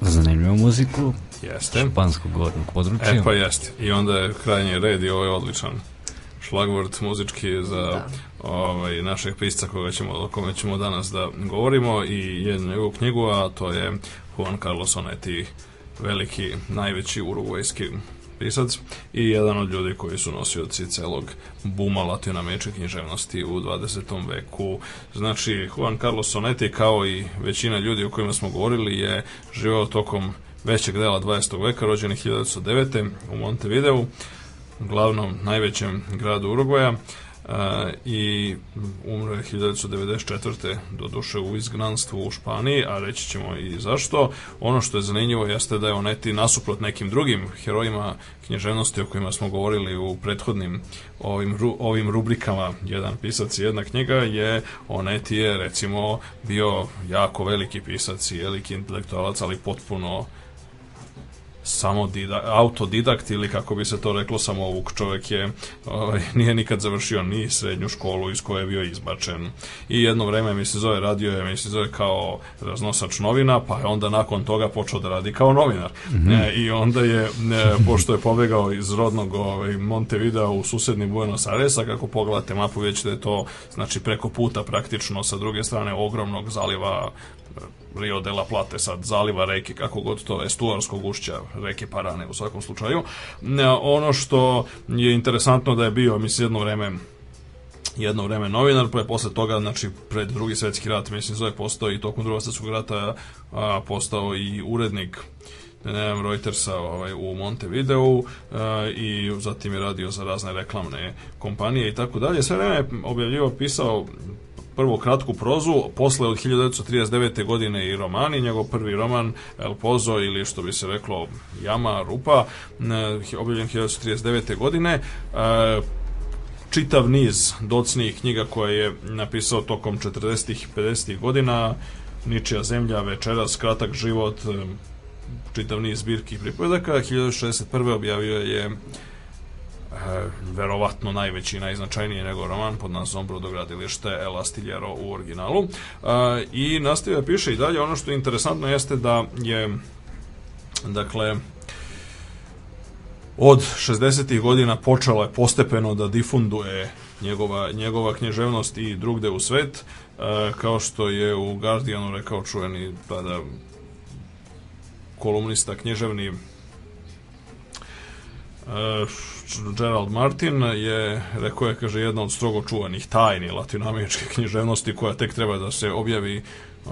Da zanimljivu muziku jeste. španskog gornog područja. E pa jeste. I onda je krajnji red i ovo ovaj je odličan šlagvort muzički za da. ovaj, našeg pisca koga ćemo, o kome ćemo danas da govorimo i jednu njegovu knjigu, a to je Juan Carlos Onetti, veliki, najveći uruguajski pisac i jedan od ljudi koji su nosioci celog buma latinoameričke književnosti u 20. veku. Znači, Juan Carlos Sonetti, kao i većina ljudi o kojima smo govorili, je živao tokom većeg dela 20. veka, rođen je 1909. u Montevideu, glavnom najvećem gradu Urugvaja i umro je 1994. doduše u izgnanstvu u Španiji, a reći ćemo i zašto. Ono što je zanimljivo jeste da je Oneti nasuprot nekim drugim herojima knježevnosti o kojima smo govorili u prethodnim ovim, ovim rubrikama, jedan pisac i jedna knjiga, je Oneti je recimo bio jako veliki pisac i veliki intelektualac, ali potpuno samodidakt, autodidakt ili kako bi se to reklo samo samovuk čovjek je ovaj, nije nikad završio ni srednju školu iz koje je bio izbačen i jedno vrijeme mi se zove radio je mi se zove kao raznosač novina pa je onda nakon toga počeo da radi kao novinar mm -hmm. e, i onda je e, pošto je pobegao iz rodnog ovaj, Montevideo u susedni Buenos Aires, a kako pogledate mapu već da je to znači preko puta praktično sa druge strane ogromnog zaliva Rio de la Plate, sad zaliva reke, kako god to, estuarskog ušća reke Parane u svakom slučaju. E, ono što je interesantno da je bio, mislim, jedno vreme jedno vreme novinar, pa je posle toga, znači, pred drugi svetski rat, mislim, zove postao i tokom drugog svetskog rata a, postao i urednik ne znam, Reutersa ovaj, u Montevideo a, e, i zatim je radio za razne reklamne kompanije i tako dalje. Sve vreme je objavljivo pisao prvo kratku prozu, posle od 1939. godine i romani, njegov prvi roman El Pozo ili što bi se reklo Jama, Rupa, objavljen 1939. godine, e, čitav niz docnih knjiga koje je napisao tokom 40. i 50. godina, Ničija zemlja, Večeras, Kratak život, e, čitav niz zbirki pripovedaka. 1961. objavio je Eh, verovatno najveći i najznačajniji nego roman pod nazvom Brodogradilište El Astillero u originalu. Eh, I nastavlja piše i dalje ono što je interesantno jeste da je dakle od 60. godina počela je postepeno da difunduje njegova, njegova knježevnost i drugde u svet, eh, kao što je u Guardianu rekao čuveni tada kolumnista knježevni E, Gerald Martin je, rekao je, kaže, jedna od strogo čuvanih tajni latinoameričke književnosti koja tek treba da se objavi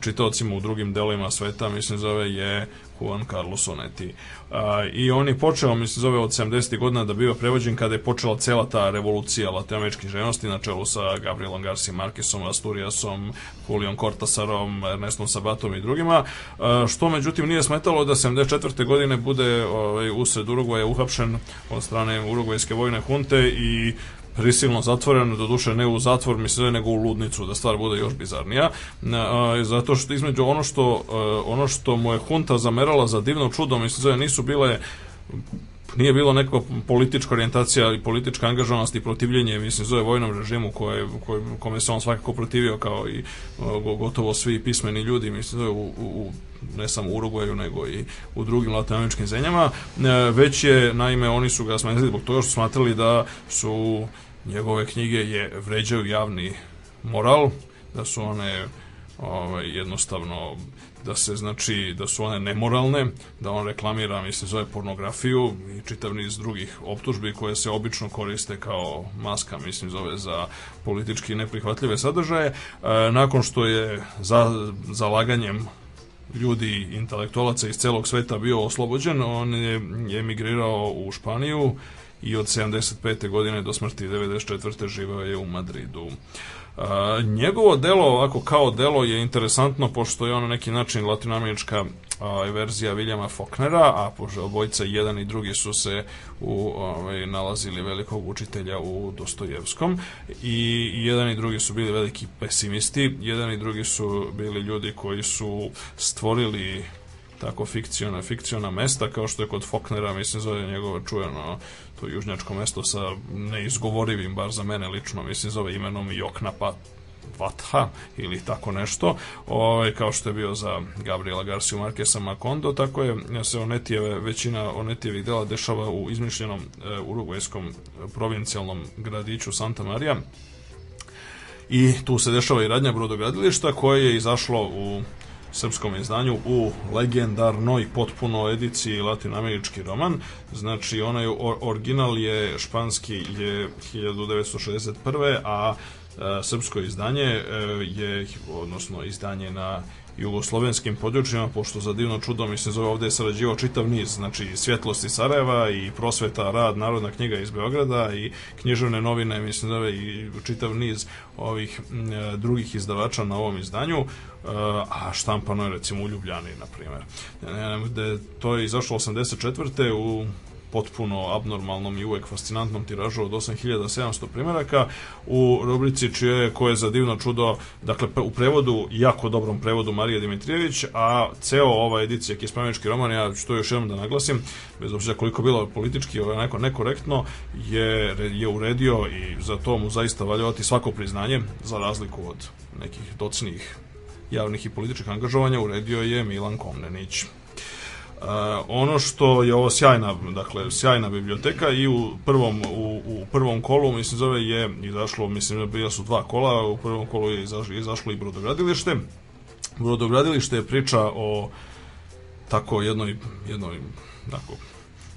čitocima znači, u drugim delima sveta, mislim zove je Juan Carlos Onetti. I on je počeo, mislim zove od 70. godina da biva prevođen kada je počela cela ta revolucija latinoameričke ženosti na čelu sa Gabrielom Garcia Marquezom, Asturiasom, Juliom Cortasarom, Ernestom Sabatom i drugima, što međutim nije smetalo da 74. godine bude ovaj, usred Urugvaja uhapšen od strane Urugvajske vojne hunte i prisilno zatvoren, doduše ne u zatvor, mislim nego u ludnicu, da stvar bude još bizarnija. E, zato što između ono što, e, ono što mu je hunta zamerala za divno čudo, mislim nisu bile nije bilo neka politička orijentacija i politička angažovanost i protivljenje mislim zove vojnom režimu koje, koje, kome se on svakako protivio kao i e, gotovo svi pismeni ljudi mislim zove u, u ne samo u Uruguaju nego i u drugim latinoameričkim zemljama već je naime oni su ga smatrali zbog toga što smatrali da su njegove knjige je vređaju javni moral, da su one ovaj, jednostavno da se znači da su one nemoralne, da on reklamira mislim zove pornografiju i čitav niz drugih optužbi koje se obično koriste kao maska mislim zove za politički neprihvatljive sadržaje. E, nakon što je za zalaganjem ljudi intelektualaca iz celog sveta bio oslobođen, on je emigrirao u Španiju i od 75. godine do smrti 94. živao je u Madridu. A, njegovo delo ovako kao delo je interesantno pošto je ono neki način latinoamerička a, verzija Viljama Foknera, a pošto obojica jedan i drugi su se u, ovaj, nalazili velikog učitelja u Dostojevskom i jedan i drugi su bili veliki pesimisti, jedan i drugi su bili ljudi koji su stvorili tako fikciona, fikciona mesta, kao što je kod Foknera, mislim, zove njegovo čujeno to južnjačko mesto sa neizgovorivim, bar za mene lično, mislim, zove imenom Jokna Pat, Vatha ili tako nešto, ovaj, kao što je bio za Gabriela Garcia Marquesa Macondo, tako je se Onetijeve, većina Onetijevih dela dešava u izmišljenom e, urugvajskom provincijalnom gradiću Santa Maria i tu se dešava i radnja brodogradilišta koje je izašlo u srpskom izdanju u legendarnoj potpuno ediciji latinoamerički roman. Znači, onaj original je španski je 1961. a E, srpsko izdanje e, je, odnosno izdanje na jugoslovenskim područjima, pošto za divno čudo mi se zove ovde je sarađivao čitav niz, znači Svjetlosti Sarajeva i Prosveta, Rad, Narodna knjiga iz Beograda i književne novine, mislim da je i čitav niz ovih e, drugih izdavača na ovom izdanju, e, a štampano je recimo u Ljubljani, na primjer. E, to je izašlo 84. u potpuno abnormalnom i uvek fascinantnom tiražu od 8700 primeraka u rubrici čije koje za divno čudo, dakle u prevodu, jako dobrom prevodu Marija Dimitrijević, a ceo ova edicija Kispamički roman, ja ću to još jednom da naglasim, bez obzira koliko bilo politički ovaj, neko nekorektno, je, je uredio i za to mu zaista valjavati svako priznanje, za razliku od nekih docnih javnih i političkih angažovanja, uredio je Milan Komnenić. Eh, ono što je ovo sjajna, dakle, sjajna biblioteka i u prvom, u, u prvom kolu, mislim, zove je izašlo, mislim, da bila su dva kola, u prvom kolu je izašlo, izašlo i brodogradilište. Brodogradilište je priča o tako jednoj, jednoj, tako,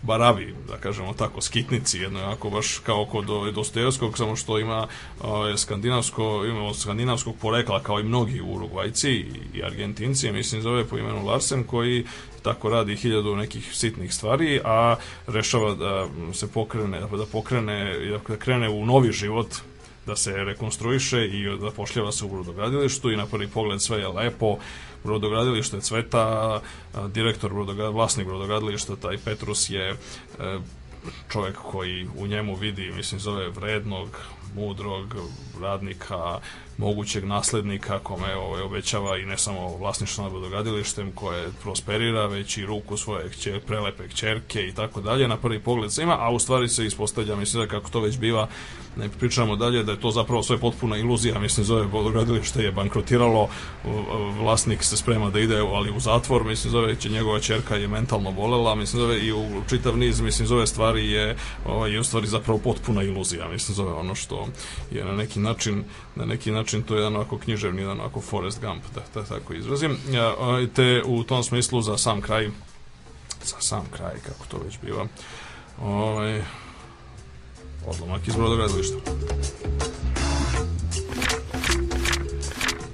baravi, da kažemo tako, skitnici, jedno ako baš kao kod ovaj, Dostojevskog, samo što ima ovaj, skandinavsko, ima skandinavskog porekla kao i mnogi Urugvajci i Argentinci, mislim zove po imenu Larsen, koji tako radi hiljadu nekih sitnih stvari, a rešava da se pokrene, da pokrene, da krene u novi život da se rekonstruiše i da zapošljava se u brodogradilištu i na prvi pogled sve je lepo, brodogradilište cveta, direktor brodogra, vlasnik brodogradilišta, taj Petrus je e, čovek koji u njemu vidi, mislim, zove vrednog, mudrog radnika, mogućeg naslednika kome ovaj, obećava i ne samo vlasništvo nad brodogradilištem koje prosperira, već i ruku svoje kćer, prelepe kćerke i tako dalje. Na prvi pogled ima, a u stvari se ispostavlja, mislim da kako to već biva, ne pričamo dalje, da je to zapravo sve potpuna iluzija, mislim zove brodogradilište je bankrotiralo, vlasnik se sprema da ide, ali u zatvor, mislim zove će njegova čerka je mentalno bolela, mislim zove i u čitav niz, mislim zove stvari je, ovaj, je u stvari zapravo potpuna iluzija, mislim zove ono što to je na neki način, na neki način to je jedan ovako književni, jedan ovako Forrest Gump, da, da tako izrazim. Te u tom smislu za sam kraj, za sam kraj, kako to već biva, ovaj, odlomak iz brodogradilišta.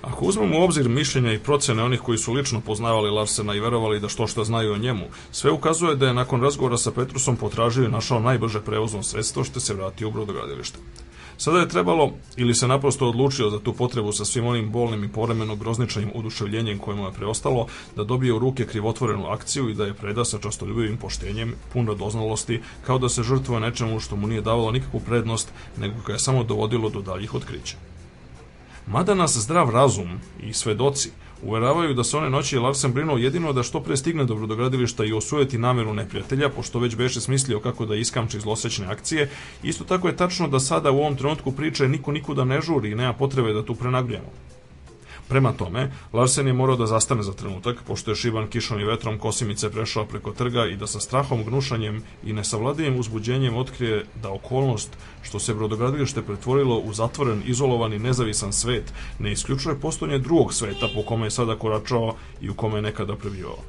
Ako uzmemo u obzir mišljenja i procene onih koji su lično poznavali Larsena i verovali da što šta znaju o njemu, sve ukazuje da je nakon razgovora sa Petrusom potražio i našao najbrže prevozno sredstvo što se vratio u brodogradilište. Sada je trebalo, ili se naprosto odlučio za tu potrebu sa svim onim bolnim i poremeno grozničanim oduševljenjem koje mu je preostalo, da dobije u ruke krivotvorenu akciju i da je preda sa častoljubivim poštenjem, puno doznalosti, kao da se žrtvuje nečemu što mu nije davalo nikakvu prednost, nego ga je samo dovodilo do daljih otkrića. Mada nas zdrav razum i svedoci uveravaju da se one noći Larsen brinuo jedino da što pre stigne do brodogradilišta i osujeti nameru neprijatelja, pošto već beše smislio kako da iskamči zlosečne akcije. Isto tako je tačno da sada u ovom trenutku priče niko nikuda ne žuri i nema potrebe da tu prenagrijemo. Prema tome, Larsen je morao da zastane za trenutak, pošto je šiban kišom i vetrom kosimice prešao preko trga i da sa strahom, gnušanjem i nesavladivim uzbuđenjem otkrije da okolnost što se brodogradilište pretvorilo u zatvoren, izolovani, nezavisan svet, ne isključuje postojanje drugog sveta po kome je sada koračao i u kome je nekada prebivao.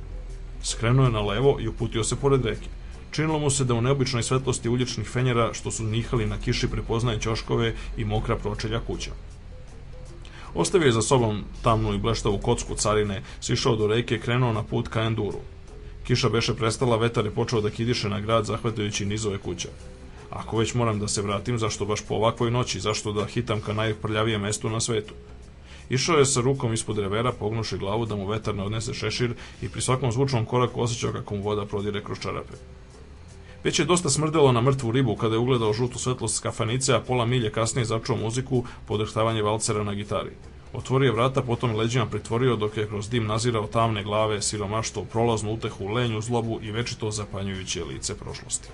Skrenuo je na levo i uputio se pored reke. Činilo mu se da u neobičnoj svetlosti uličnih fenjera što su nihali na kiši prepoznaje ćoškove i mokra pročelja kuća. Ostavio je za sobom tamnu i bleštavu kocku carine, sišao do reke, i krenuo na put ka Enduru. Kiša beše prestala, vetar je počeo da kidiše na grad, zahvatajući nizove kuća. Ako već moram da se vratim, zašto baš po ovakvoj noći, zašto da hitam ka najprljavijem mestu na svetu? Išao je sa rukom ispod revera, pognuši glavu da mu vetar ne odnese šešir i pri svakom zvučnom koraku osjećao kako mu voda prodire kroz čarape. Već je dosta smrdelo na mrtvu ribu kada je ugledao žutu svetlost kafanice, a pola milje kasnije začuo muziku podrhtavanje valcera na gitari. Otvorio vrata, potom leđima pritvorio dok je kroz dim nazirao tamne glave, siromaštvo, prolaznu utehu, lenju, zlobu i večito zapanjujuće lice prošlosti.